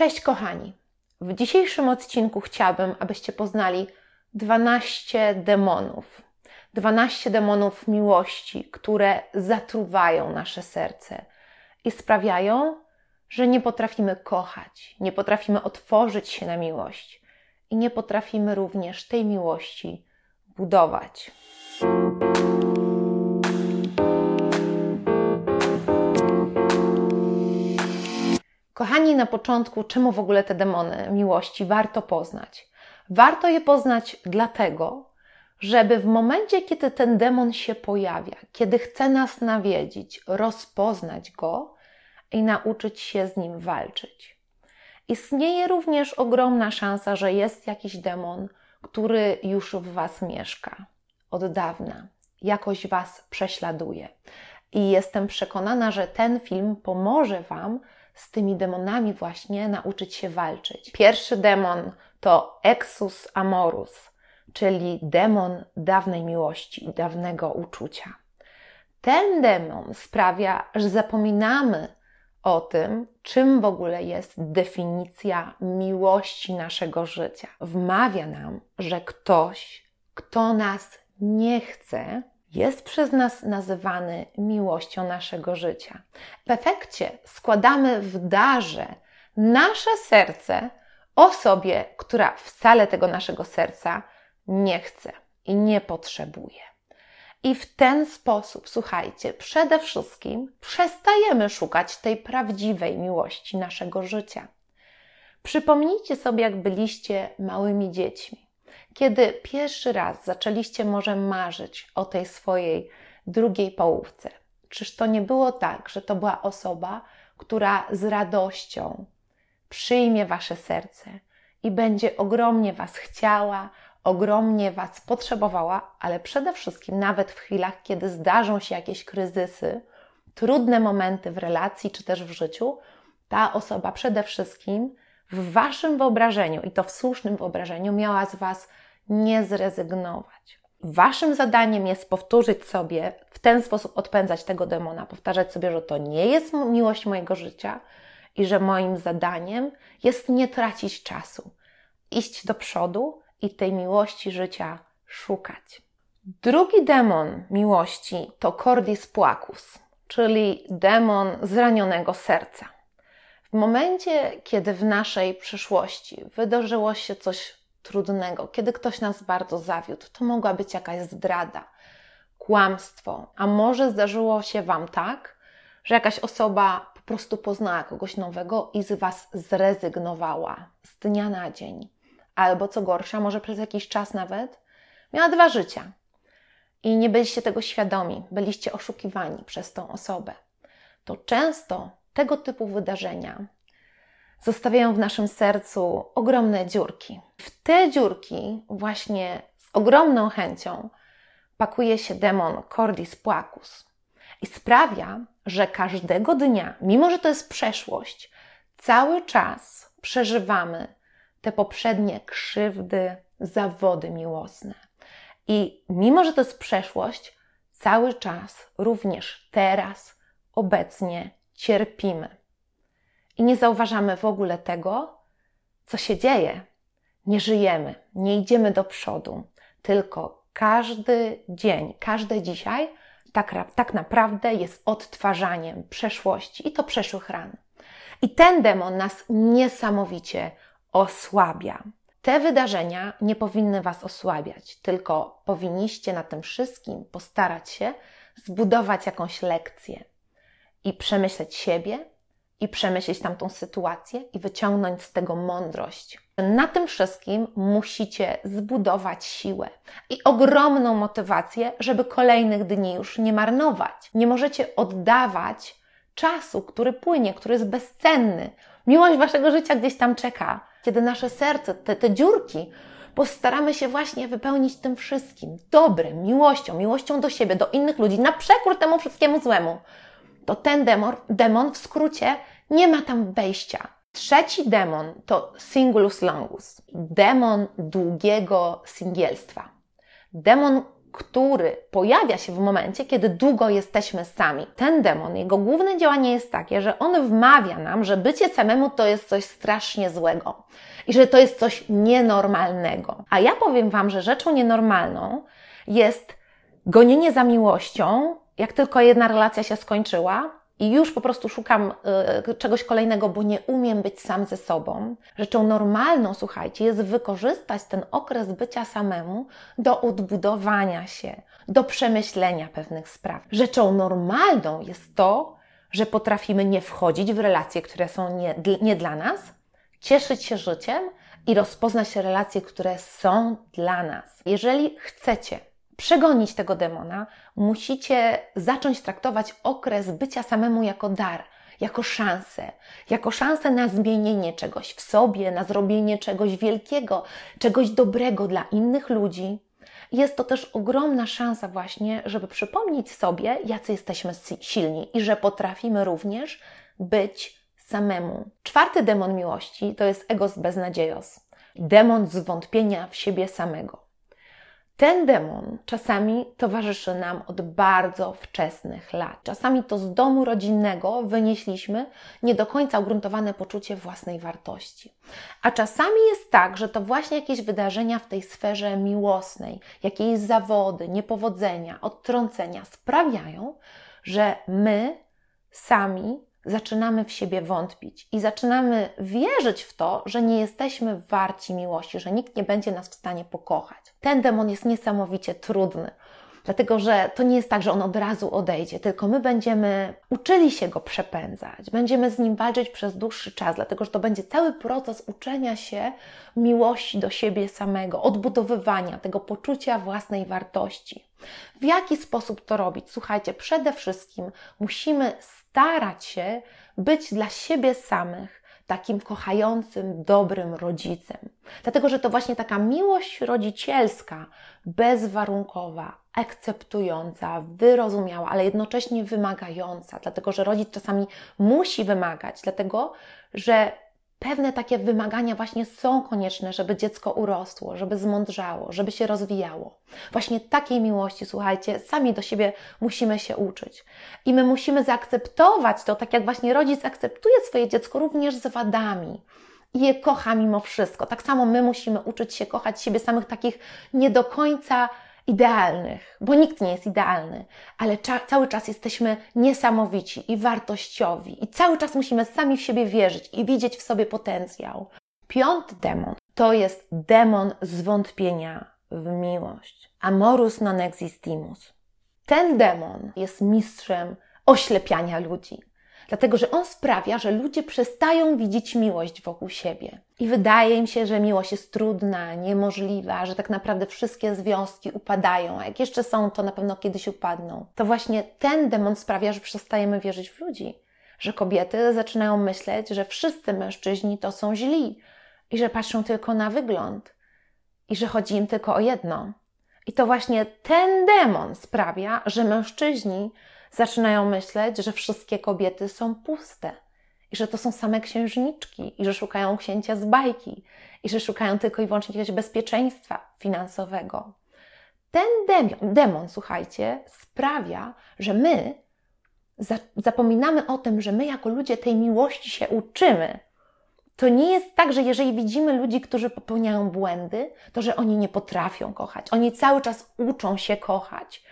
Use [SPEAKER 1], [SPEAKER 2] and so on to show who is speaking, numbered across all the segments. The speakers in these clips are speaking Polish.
[SPEAKER 1] Cześć kochani. W dzisiejszym odcinku chciałabym, abyście poznali 12 demonów. 12 demonów miłości, które zatruwają nasze serce i sprawiają, że nie potrafimy kochać, nie potrafimy otworzyć się na miłość i nie potrafimy również tej miłości budować. Kochani, na początku, czemu w ogóle te demony miłości warto poznać? Warto je poznać dlatego, żeby w momencie, kiedy ten demon się pojawia, kiedy chce nas nawiedzić, rozpoznać go i nauczyć się z nim walczyć. Istnieje również ogromna szansa, że jest jakiś demon, który już w Was mieszka od dawna, jakoś Was prześladuje. I jestem przekonana, że ten film pomoże Wam z tymi demonami właśnie nauczyć się walczyć. Pierwszy demon to Exus Amorus, czyli demon dawnej miłości, dawnego uczucia. Ten demon sprawia, że zapominamy o tym, czym w ogóle jest definicja miłości naszego życia. Wmawia nam, że ktoś, kto nas nie chce, jest przez nas nazywany miłością naszego życia. W efekcie składamy w darze nasze serce osobie, która wcale tego naszego serca nie chce i nie potrzebuje. I w ten sposób, słuchajcie, przede wszystkim przestajemy szukać tej prawdziwej miłości naszego życia. Przypomnijcie sobie, jak byliście małymi dziećmi. Kiedy pierwszy raz zaczęliście może marzyć o tej swojej drugiej połówce, czyż to nie było tak, że to była osoba, która z radością przyjmie wasze serce i będzie ogromnie was chciała, ogromnie was potrzebowała, ale przede wszystkim nawet w chwilach, kiedy zdarzą się jakieś kryzysy, trudne momenty w relacji czy też w życiu, ta osoba przede wszystkim w waszym wyobrażeniu i to w słusznym wyobrażeniu miała z was nie zrezygnować. Waszym zadaniem jest powtórzyć sobie, w ten sposób odpędzać tego demona, powtarzać sobie, że to nie jest miłość mojego życia i że moim zadaniem jest nie tracić czasu, iść do przodu i tej miłości życia szukać. Drugi demon miłości to Cordis Płacus, czyli demon zranionego serca. W momencie, kiedy w naszej przyszłości wydarzyło się coś trudnego, kiedy ktoś nas bardzo zawiódł, to mogła być jakaś zdrada, kłamstwo, a może zdarzyło się Wam tak, że jakaś osoba po prostu poznała kogoś nowego i z Was zrezygnowała z dnia na dzień. Albo co gorsza, może przez jakiś czas nawet miała dwa życia i nie byliście tego świadomi, byliście oszukiwani przez tą osobę. To często tego typu wydarzenia zostawiają w naszym sercu ogromne dziurki. W te dziurki właśnie z ogromną chęcią pakuje się demon Cordis Płacus i sprawia, że każdego dnia, mimo że to jest przeszłość, cały czas przeżywamy te poprzednie krzywdy, zawody miłosne. I mimo że to jest przeszłość, cały czas, również teraz, obecnie cierpimy i nie zauważamy w ogóle tego, co się dzieje. Nie żyjemy, nie idziemy do przodu, tylko każdy dzień, każde dzisiaj tak, tak naprawdę jest odtwarzaniem przeszłości i to przeszłych ran. I ten demon nas niesamowicie osłabia. Te wydarzenia nie powinny Was osłabiać, tylko powinniście na tym wszystkim postarać się zbudować jakąś lekcję i przemyśleć siebie, i przemyśleć tamtą sytuację i wyciągnąć z tego mądrość. Na tym wszystkim musicie zbudować siłę i ogromną motywację, żeby kolejnych dni już nie marnować. Nie możecie oddawać czasu, który płynie, który jest bezcenny. Miłość waszego życia gdzieś tam czeka. Kiedy nasze serce, te, te dziurki, postaramy się właśnie wypełnić tym wszystkim dobrym, miłością, miłością do siebie, do innych ludzi, na przekór temu wszystkiemu złemu to ten demon, demon w skrócie nie ma tam wejścia. Trzeci demon to Singulus Longus, demon długiego singielstwa. Demon, który pojawia się w momencie, kiedy długo jesteśmy sami. Ten demon, jego główne działanie jest takie, że on wmawia nam, że bycie samemu to jest coś strasznie złego i że to jest coś nienormalnego. A ja powiem Wam, że rzeczą nienormalną jest gonienie za miłością, jak tylko jedna relacja się skończyła, i już po prostu szukam y, czegoś kolejnego, bo nie umiem być sam ze sobą. Rzeczą normalną, słuchajcie, jest wykorzystać ten okres bycia samemu do odbudowania się, do przemyślenia pewnych spraw. Rzeczą normalną jest to, że potrafimy nie wchodzić w relacje, które są nie, nie dla nas, cieszyć się życiem i rozpoznać relacje, które są dla nas. Jeżeli chcecie przegonić tego demona, musicie zacząć traktować okres bycia samemu jako dar, jako szansę, jako szansę na zmienienie czegoś w sobie, na zrobienie czegoś wielkiego, czegoś dobrego dla innych ludzi. Jest to też ogromna szansa, właśnie, żeby przypomnieć sobie, jacy jesteśmy silni i że potrafimy również być samemu. Czwarty demon miłości to jest egos beznadziejos, demon zwątpienia w siebie samego. Ten demon czasami towarzyszy nam od bardzo wczesnych lat. Czasami to z domu rodzinnego wynieśliśmy nie do końca ugruntowane poczucie własnej wartości. A czasami jest tak, że to właśnie jakieś wydarzenia w tej sferze miłosnej, jakieś zawody, niepowodzenia, odtrącenia sprawiają, że my sami zaczynamy w siebie wątpić i zaczynamy wierzyć w to, że nie jesteśmy warci miłości, że nikt nie będzie nas w stanie pokochać. Ten demon jest niesamowicie trudny. Dlatego, że to nie jest tak, że on od razu odejdzie, tylko my będziemy uczyli się go przepędzać, będziemy z nim walczyć przez dłuższy czas, dlatego że to będzie cały proces uczenia się miłości do siebie samego, odbudowywania tego poczucia własnej wartości. W jaki sposób to robić? Słuchajcie, przede wszystkim musimy starać się być dla siebie samych takim kochającym, dobrym rodzicem. Dlatego, że to właśnie taka miłość rodzicielska, bezwarunkowa, akceptująca, wyrozumiała, ale jednocześnie wymagająca, dlatego że rodzic czasami musi wymagać, dlatego że pewne takie wymagania właśnie są konieczne, żeby dziecko urosło, żeby zmądrzało, żeby się rozwijało. Właśnie takiej miłości, słuchajcie, sami do siebie musimy się uczyć. I my musimy zaakceptować to, tak jak właśnie rodzic akceptuje swoje dziecko również z wadami i je kocha mimo wszystko. Tak samo my musimy uczyć się kochać siebie samych takich nie do końca idealnych, bo nikt nie jest idealny, ale cza- cały czas jesteśmy niesamowici i wartościowi, i cały czas musimy sami w siebie wierzyć i widzieć w sobie potencjał. Piąty demon to jest demon zwątpienia w miłość. Amorus non existimus. Ten demon jest mistrzem oślepiania ludzi dlatego że on sprawia, że ludzie przestają widzieć miłość wokół siebie. I wydaje im się, że miłość jest trudna, niemożliwa, że tak naprawdę wszystkie związki upadają, a jak jeszcze są, to na pewno kiedyś upadną. To właśnie ten demon sprawia, że przestajemy wierzyć w ludzi, że kobiety zaczynają myśleć, że wszyscy mężczyźni to są źli i że patrzą tylko na wygląd i że chodzi im tylko o jedno. I to właśnie ten demon sprawia, że mężczyźni zaczynają myśleć, że wszystkie kobiety są puste i że to są same księżniczki i że szukają księcia z bajki i że szukają tylko i wyłącznie jakiegoś bezpieczeństwa finansowego. Ten demon, demon słuchajcie, sprawia, że my zapominamy o tym, że my jako ludzie tej miłości się uczymy. To nie jest tak, że jeżeli widzimy ludzi, którzy popełniają błędy, to że oni nie potrafią kochać. Oni cały czas uczą się kochać.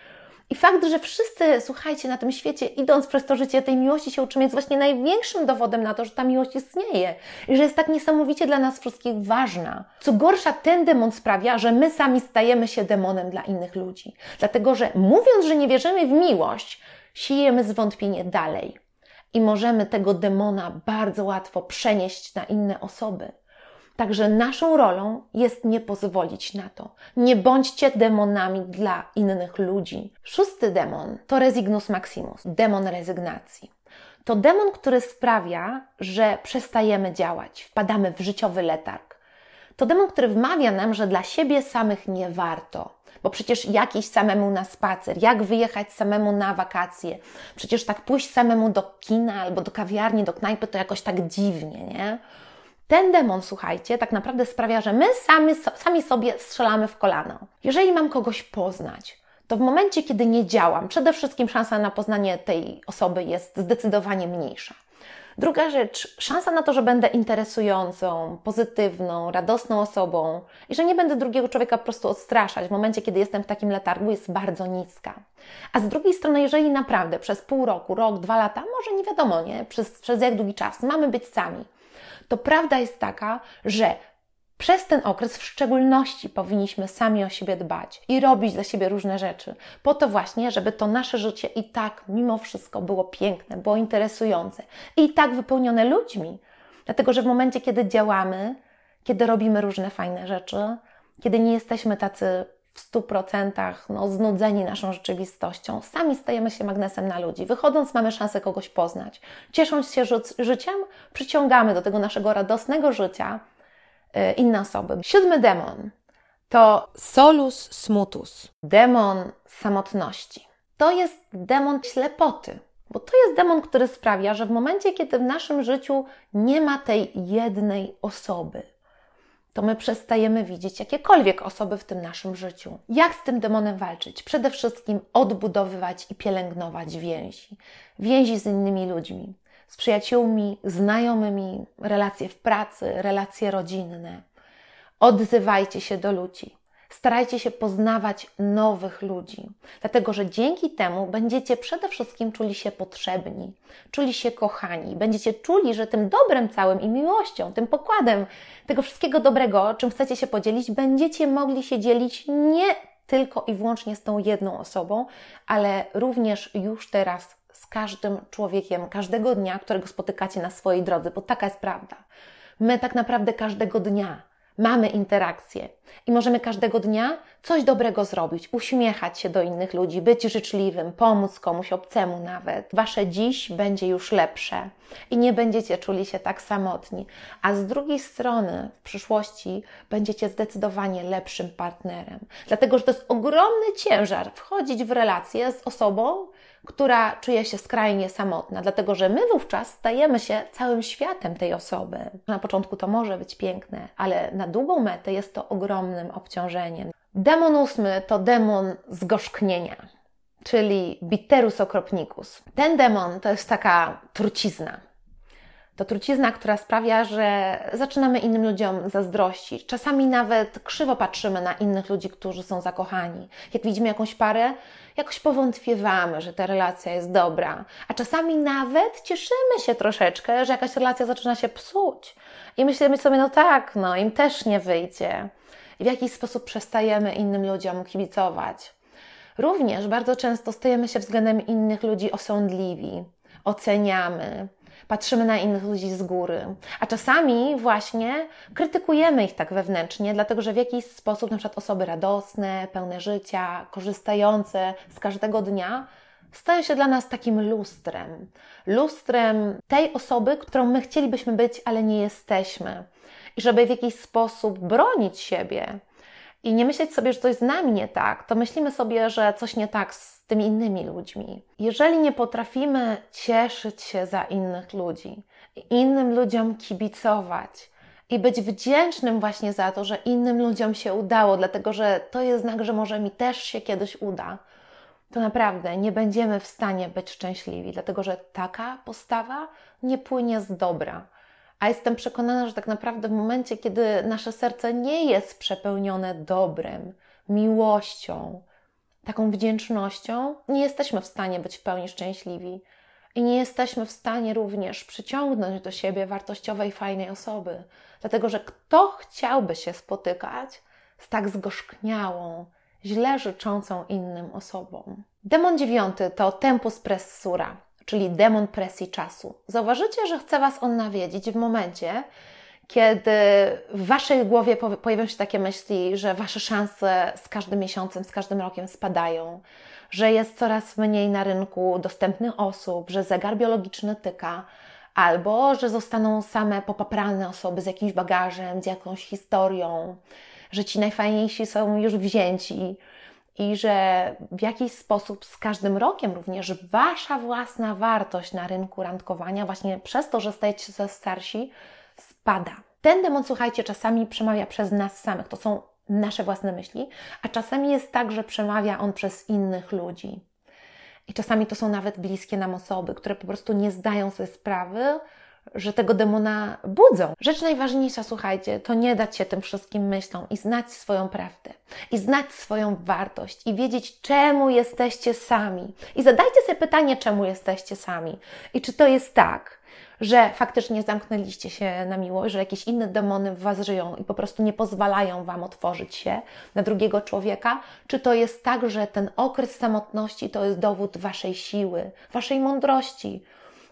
[SPEAKER 1] I fakt, że wszyscy, słuchajcie, na tym świecie, idąc przez to życie tej miłości się uczymy, jest właśnie największym dowodem na to, że ta miłość istnieje i że jest tak niesamowicie dla nas wszystkich ważna. Co gorsza, ten demon sprawia, że my sami stajemy się demonem dla innych ludzi. Dlatego, że mówiąc, że nie wierzymy w miłość, siejemy zwątpienie dalej. I możemy tego demona bardzo łatwo przenieść na inne osoby. Także naszą rolą jest nie pozwolić na to. Nie bądźcie demonami dla innych ludzi. Szósty demon to Resignus Maximus, demon rezygnacji. To demon, który sprawia, że przestajemy działać, wpadamy w życiowy letarg. To demon, który wmawia nam, że dla siebie samych nie warto, bo przecież jakiś samemu na spacer, jak wyjechać samemu na wakacje, przecież tak pójść samemu do kina albo do kawiarni, do knajpy, to jakoś tak dziwnie, nie? Ten demon, słuchajcie, tak naprawdę sprawia, że my sami, sami sobie strzelamy w kolano. Jeżeli mam kogoś poznać, to w momencie, kiedy nie działam, przede wszystkim szansa na poznanie tej osoby jest zdecydowanie mniejsza. Druga rzecz, szansa na to, że będę interesującą, pozytywną, radosną osobą i że nie będę drugiego człowieka po prostu odstraszać w momencie, kiedy jestem w takim letargu, jest bardzo niska. A z drugiej strony, jeżeli naprawdę przez pół roku, rok, dwa lata, może nie wiadomo, nie, przez, przez jak długi czas mamy być sami, to prawda jest taka, że przez ten okres w szczególności powinniśmy sami o siebie dbać i robić dla siebie różne rzeczy, po to właśnie, żeby to nasze życie i tak mimo wszystko było piękne, było interesujące i tak wypełnione ludźmi. Dlatego, że w momencie, kiedy działamy, kiedy robimy różne fajne rzeczy, kiedy nie jesteśmy tacy w stu procentach no, znudzeni naszą rzeczywistością, sami stajemy się magnesem na ludzi. Wychodząc, mamy szansę kogoś poznać. Ciesząc się ży życiem, przyciągamy do tego naszego radosnego życia E, inne osoby. Siódmy demon to solus smutus, demon samotności. To jest demon ślepoty, bo to jest demon, który sprawia, że w momencie, kiedy w naszym życiu nie ma tej jednej osoby, to my przestajemy widzieć jakiekolwiek osoby w tym naszym życiu. Jak z tym demonem walczyć? Przede wszystkim odbudowywać i pielęgnować więzi. Więzi z innymi ludźmi z przyjaciółmi, znajomymi, relacje w pracy, relacje rodzinne. Odzywajcie się do ludzi. Starajcie się poznawać nowych ludzi, dlatego że dzięki temu będziecie przede wszystkim czuli się potrzebni, czuli się kochani, będziecie czuli, że tym dobrem całym i miłością, tym pokładem tego wszystkiego dobrego, czym chcecie się podzielić, będziecie mogli się dzielić nie tylko i wyłącznie z tą jedną osobą, ale również już teraz z każdym człowiekiem, każdego dnia, którego spotykacie na swojej drodze, bo taka jest prawda. My tak naprawdę każdego dnia mamy interakcje i możemy każdego dnia coś dobrego zrobić, uśmiechać się do innych ludzi, być życzliwym, pomóc komuś obcemu nawet. Wasze dziś będzie już lepsze i nie będziecie czuli się tak samotni, a z drugiej strony w przyszłości będziecie zdecydowanie lepszym partnerem, dlatego że to jest ogromny ciężar wchodzić w relacje z osobą, która czuje się skrajnie samotna, dlatego że my wówczas stajemy się całym światem tej osoby. Na początku to może być piękne, ale na długą metę jest to ogromnym obciążeniem. Demon ósmy to demon zgorzknienia, czyli bitterus okropnicus. Ten demon to jest taka trucizna. To trucizna, która sprawia, że zaczynamy innym ludziom zazdrościć. Czasami nawet krzywo patrzymy na innych ludzi, którzy są zakochani. Jak widzimy jakąś parę, jakoś powątpiewamy, że ta relacja jest dobra. A czasami nawet cieszymy się troszeczkę, że jakaś relacja zaczyna się psuć. I myślimy sobie, no tak, no im też nie wyjdzie. I w jakiś sposób przestajemy innym ludziom kibicować. Również bardzo często stajemy się względem innych ludzi osądliwi, oceniamy, patrzymy na innych ludzi z góry, a czasami właśnie krytykujemy ich tak wewnętrznie, dlatego że w jakiś sposób, na przykład osoby radosne, pełne życia, korzystające z każdego dnia, stają się dla nas takim lustrem. Lustrem tej osoby, którą my chcielibyśmy być, ale nie jesteśmy. I żeby w jakiś sposób bronić siebie, i nie myśleć sobie, że coś z nami nie tak, to myślimy sobie, że coś nie tak z tymi innymi ludźmi. Jeżeli nie potrafimy cieszyć się za innych ludzi, innym ludziom kibicować i być wdzięcznym właśnie za to, że innym ludziom się udało, dlatego że to jest znak, że może mi też się kiedyś uda, to naprawdę nie będziemy w stanie być szczęśliwi, dlatego że taka postawa nie płynie z dobra a jestem przekonana, że tak naprawdę w momencie, kiedy nasze serce nie jest przepełnione dobrem, miłością, taką wdzięcznością, nie jesteśmy w stanie być w pełni szczęśliwi. I nie jesteśmy w stanie również przyciągnąć do siebie wartościowej, fajnej osoby. Dlatego, że kto chciałby się spotykać z tak zgorzkniałą, źle życzącą innym osobą? Demon dziewiąty to tempus pressura czyli demon presji czasu. Zauważycie, że chce Was on nawiedzić w momencie, kiedy w Waszej głowie pojawią się takie myśli, że Wasze szanse z każdym miesiącem, z każdym rokiem spadają, że jest coraz mniej na rynku dostępnych osób, że zegar biologiczny tyka, albo że zostaną same popaprane osoby z jakimś bagażem, z jakąś historią, że ci najfajniejsi są już wzięci, i że w jakiś sposób z każdym rokiem również Wasza własna wartość na rynku randkowania, właśnie przez to, że stajecie się starsi, spada. Ten demon, słuchajcie, czasami przemawia przez nas samych. To są nasze własne myśli, a czasami jest tak, że przemawia on przez innych ludzi. I czasami to są nawet bliskie nam osoby, które po prostu nie zdają sobie sprawy, że tego demona budzą. Rzecz najważniejsza, słuchajcie, to nie dać się tym wszystkim myślom i znać swoją prawdę, i znać swoją wartość, i wiedzieć, czemu jesteście sami. I zadajcie sobie pytanie, czemu jesteście sami. I czy to jest tak, że faktycznie zamknęliście się na miłość, że jakieś inne demony w Was żyją i po prostu nie pozwalają Wam otworzyć się na drugiego człowieka? Czy to jest tak, że ten okres samotności to jest dowód Waszej siły, Waszej mądrości,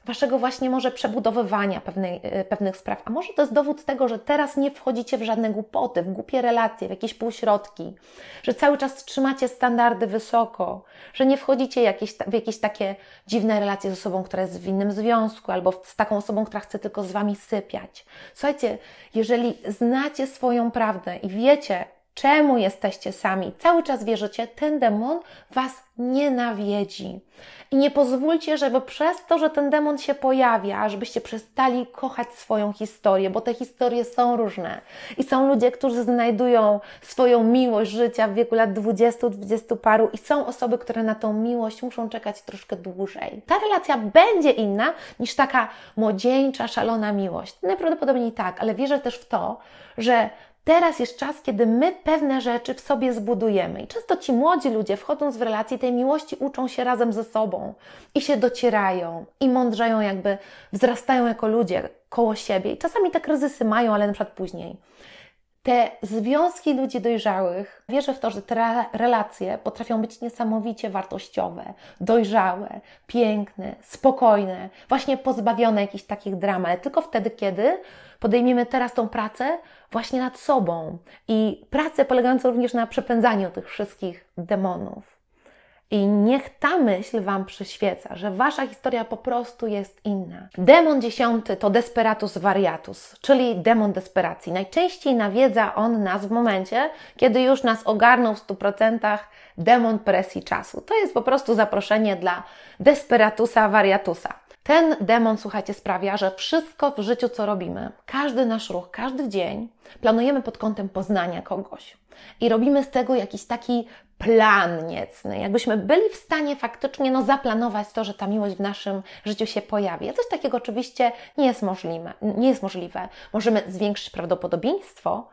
[SPEAKER 1] waszego właśnie może przebudowywania pewnej, e, pewnych spraw. A może to jest dowód tego, że teraz nie wchodzicie w żadne głupoty, w głupie relacje, w jakieś półśrodki, że cały czas trzymacie standardy wysoko, że nie wchodzicie jakieś, w jakieś takie dziwne relacje z osobą, która jest w innym związku, albo z taką osobą, która chce tylko z wami sypiać. Słuchajcie, jeżeli znacie swoją prawdę i wiecie, czemu jesteście sami, cały czas wierzycie, ten demon was nie nawiedzi. I nie pozwólcie, żeby przez to, że ten demon się pojawia, żebyście przestali kochać swoją historię, bo te historie są różne. I są ludzie, którzy znajdują swoją miłość życia w wieku lat 20, 20 paru i są osoby, które na tą miłość muszą czekać troszkę dłużej. Ta relacja będzie inna niż taka młodzieńcza, szalona miłość. Najprawdopodobniej tak, ale wierzę też w to, że Teraz jest czas, kiedy my pewne rzeczy w sobie zbudujemy. I często ci młodzi ludzie, wchodząc w relacje tej miłości, uczą się razem ze sobą i się docierają i mądrzeją, jakby wzrastają jako ludzie koło siebie. I czasami te kryzysy mają, ale na przykład później. Te związki ludzi dojrzałych, wierzę w to, że te relacje potrafią być niesamowicie wartościowe, dojrzałe, piękne, spokojne, właśnie pozbawione jakichś takich dram, ale tylko wtedy, kiedy podejmiemy teraz tą pracę właśnie nad sobą i pracę polegającą również na przepędzaniu tych wszystkich demonów. I niech ta myśl Wam przyświeca, że Wasza historia po prostu jest inna. Demon dziesiąty to Desperatus Variatus, czyli demon desperacji. Najczęściej nawiedza on nas w momencie, kiedy już nas ogarnął w 100% demon presji czasu. To jest po prostu zaproszenie dla Desperatusa Variatusa. Ten demon, słuchajcie, sprawia, że wszystko w życiu, co robimy, każdy nasz ruch, każdy dzień, planujemy pod kątem poznania kogoś. I robimy z tego jakiś taki plan niecny, jakbyśmy byli w stanie faktycznie no, zaplanować to, że ta miłość w naszym życiu się pojawi. A coś takiego oczywiście nie jest możliwe. Nie jest możliwe. Możemy zwiększyć prawdopodobieństwo,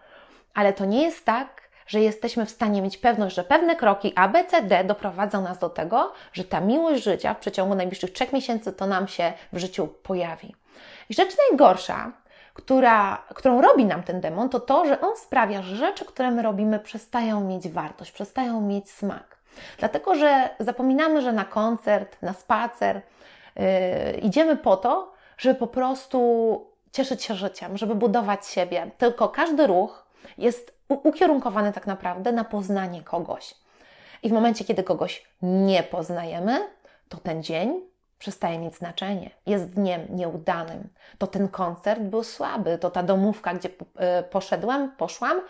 [SPEAKER 1] ale to nie jest tak, że jesteśmy w stanie mieć pewność, że pewne kroki A, B, C, D doprowadzą nas do tego, że ta miłość życia w przeciągu najbliższych trzech miesięcy to nam się w życiu pojawi. I rzecz najgorsza, która, którą robi nam ten demon, to to, że on sprawia, że rzeczy, które my robimy, przestają mieć wartość, przestają mieć smak. Dlatego, że zapominamy, że na koncert, na spacer yy, idziemy po to, żeby po prostu cieszyć się życiem, żeby budować siebie. Tylko każdy ruch jest ukierunkowany tak naprawdę na poznanie kogoś. I w momencie, kiedy kogoś nie poznajemy, to ten dzień przestaje mieć znaczenie. Jest dniem nieudanym. To ten koncert był słaby, to ta domówka, gdzie e, poszedłem, poszłam,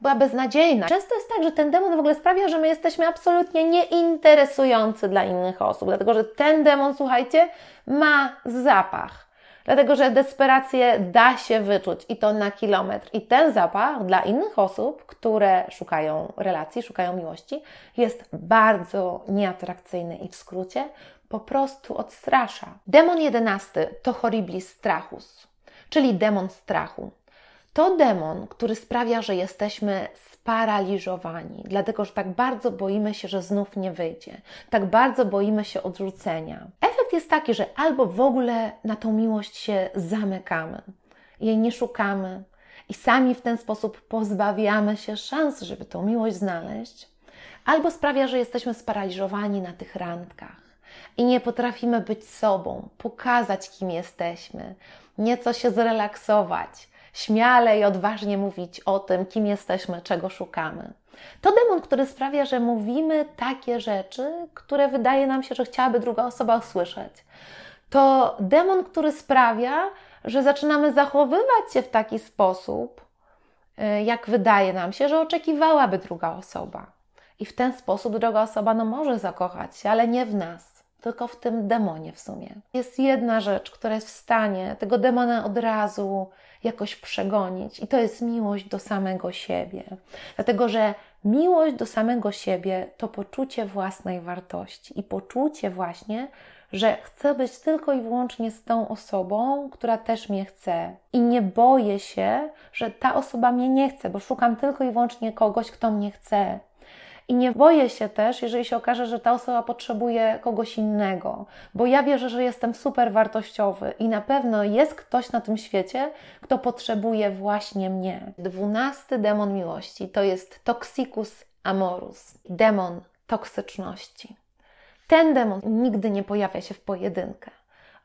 [SPEAKER 1] była beznadziejna. Często jest tak, że ten demon w ogóle sprawia, że my jesteśmy absolutnie nieinteresujący dla innych osób, dlatego że ten demon, słuchajcie, ma zapach. Dlatego, że desperację da się wyczuć i to na kilometr. I ten zapach dla innych osób, które szukają relacji, szukają miłości, jest bardzo nieatrakcyjny i w skrócie po prostu odstrasza. Demon jedenasty to horriblis strachus, czyli demon strachu. To demon, który sprawia, że jesteśmy sparaliżowani, dlatego że tak bardzo boimy się, że znów nie wyjdzie, tak bardzo boimy się odrzucenia. Efekt jest taki, że albo w ogóle na tą miłość się zamykamy, jej nie szukamy i sami w ten sposób pozbawiamy się szans, żeby tą miłość znaleźć, albo sprawia, że jesteśmy sparaliżowani na tych randkach i nie potrafimy być sobą, pokazać, kim jesteśmy, nieco się zrelaksować śmiale i odważnie mówić o tym, kim jesteśmy, czego szukamy. To demon, który sprawia, że mówimy takie rzeczy, które wydaje nam się, że chciałaby druga osoba usłyszeć. To demon, który sprawia, że zaczynamy zachowywać się w taki sposób, y, jak wydaje nam się, że oczekiwałaby druga osoba. I w ten sposób druga osoba no, może zakochać się, ale nie w nas. Tylko w tym demonie w sumie. Jest jedna rzecz, która jest w stanie tego demona od razu jakoś przegonić, i to jest miłość do samego siebie. Dlatego, że miłość do samego siebie to poczucie własnej wartości i poczucie właśnie, że chcę być tylko i wyłącznie z tą osobą, która też mnie chce. I nie boję się, że ta osoba mnie nie chce, bo szukam tylko i wyłącznie kogoś, kto mnie chce. I nie boję się też, jeżeli się okaże, że ta osoba potrzebuje kogoś innego, bo ja wierzę, że jestem super wartościowy i na pewno jest ktoś na tym świecie, kto potrzebuje właśnie mnie. Dwunasty demon miłości to jest Toxicus amorus, demon toksyczności. Ten demon nigdy nie pojawia się w pojedynkę.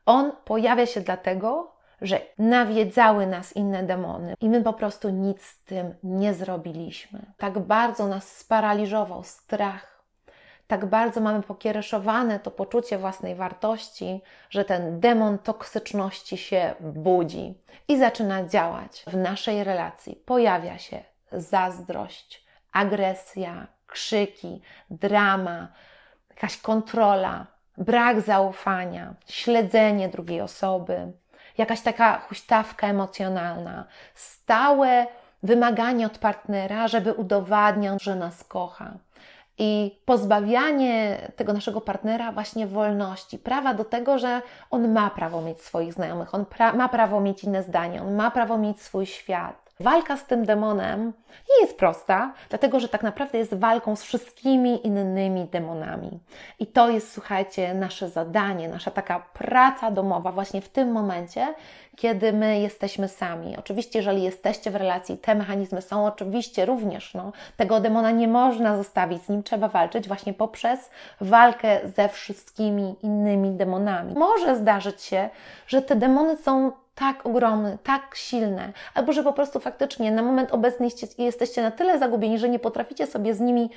[SPEAKER 1] On pojawia się dlatego, że nawiedzały nas inne demony i my po prostu nic z tym nie zrobiliśmy. Tak bardzo nas sparaliżował strach, tak bardzo mamy pokiereszowane to poczucie własnej wartości, że ten demon toksyczności się budzi i zaczyna działać w naszej relacji. Pojawia się zazdrość, agresja, krzyki, drama, jakaś kontrola, brak zaufania, śledzenie drugiej osoby, jakaś taka huśtawka emocjonalna, stałe wymaganie od partnera, żeby udowadniał, że nas kocha. I pozbawianie tego naszego partnera właśnie wolności, prawa do tego, że on ma prawo mieć swoich znajomych, on pra ma prawo mieć inne zdanie, on ma prawo mieć swój świat. Walka z tym demonem nie jest prosta, dlatego że tak naprawdę jest walką z wszystkimi innymi demonami. I to jest, słuchajcie, nasze zadanie, nasza taka praca domowa właśnie w tym momencie, kiedy my jesteśmy sami. Oczywiście, jeżeli jesteście w relacji, te mechanizmy są oczywiście również, no, tego demona nie można zostawić, z nim trzeba walczyć właśnie poprzez walkę ze wszystkimi innymi demonami. Może zdarzyć się, że te demony są tak ogromne, tak silne, albo że po prostu faktycznie na moment obecny jesteście na tyle zagubieni, że nie potraficie sobie z nimi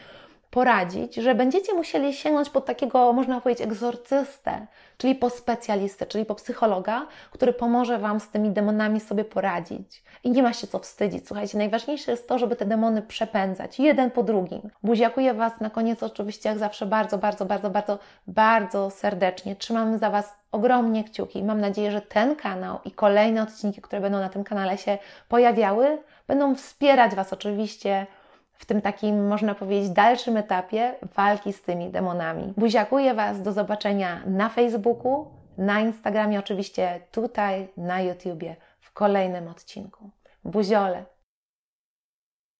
[SPEAKER 1] poradzić, że będziecie musieli sięgnąć po takiego, można powiedzieć, egzorcystę, czyli po specjalistę, czyli po psychologa, który pomoże Wam z tymi demonami sobie poradzić. I nie ma się co wstydzić. Słuchajcie, najważniejsze jest to, żeby te demony przepędzać, jeden po drugim. Buziakuję Was na koniec oczywiście, jak zawsze, bardzo, bardzo, bardzo, bardzo, bardzo serdecznie. Trzymam za Was ogromnie kciuki. Mam nadzieję, że ten kanał i kolejne odcinki, które będą na tym kanale się pojawiały, będą wspierać Was oczywiście w tym takim, można powiedzieć, dalszym etapie walki z tymi demonami. Buziakuję Was, do zobaczenia na Facebooku, na Instagramie, oczywiście tutaj, na YouTubie, w kolejnym odcinku. Buziole!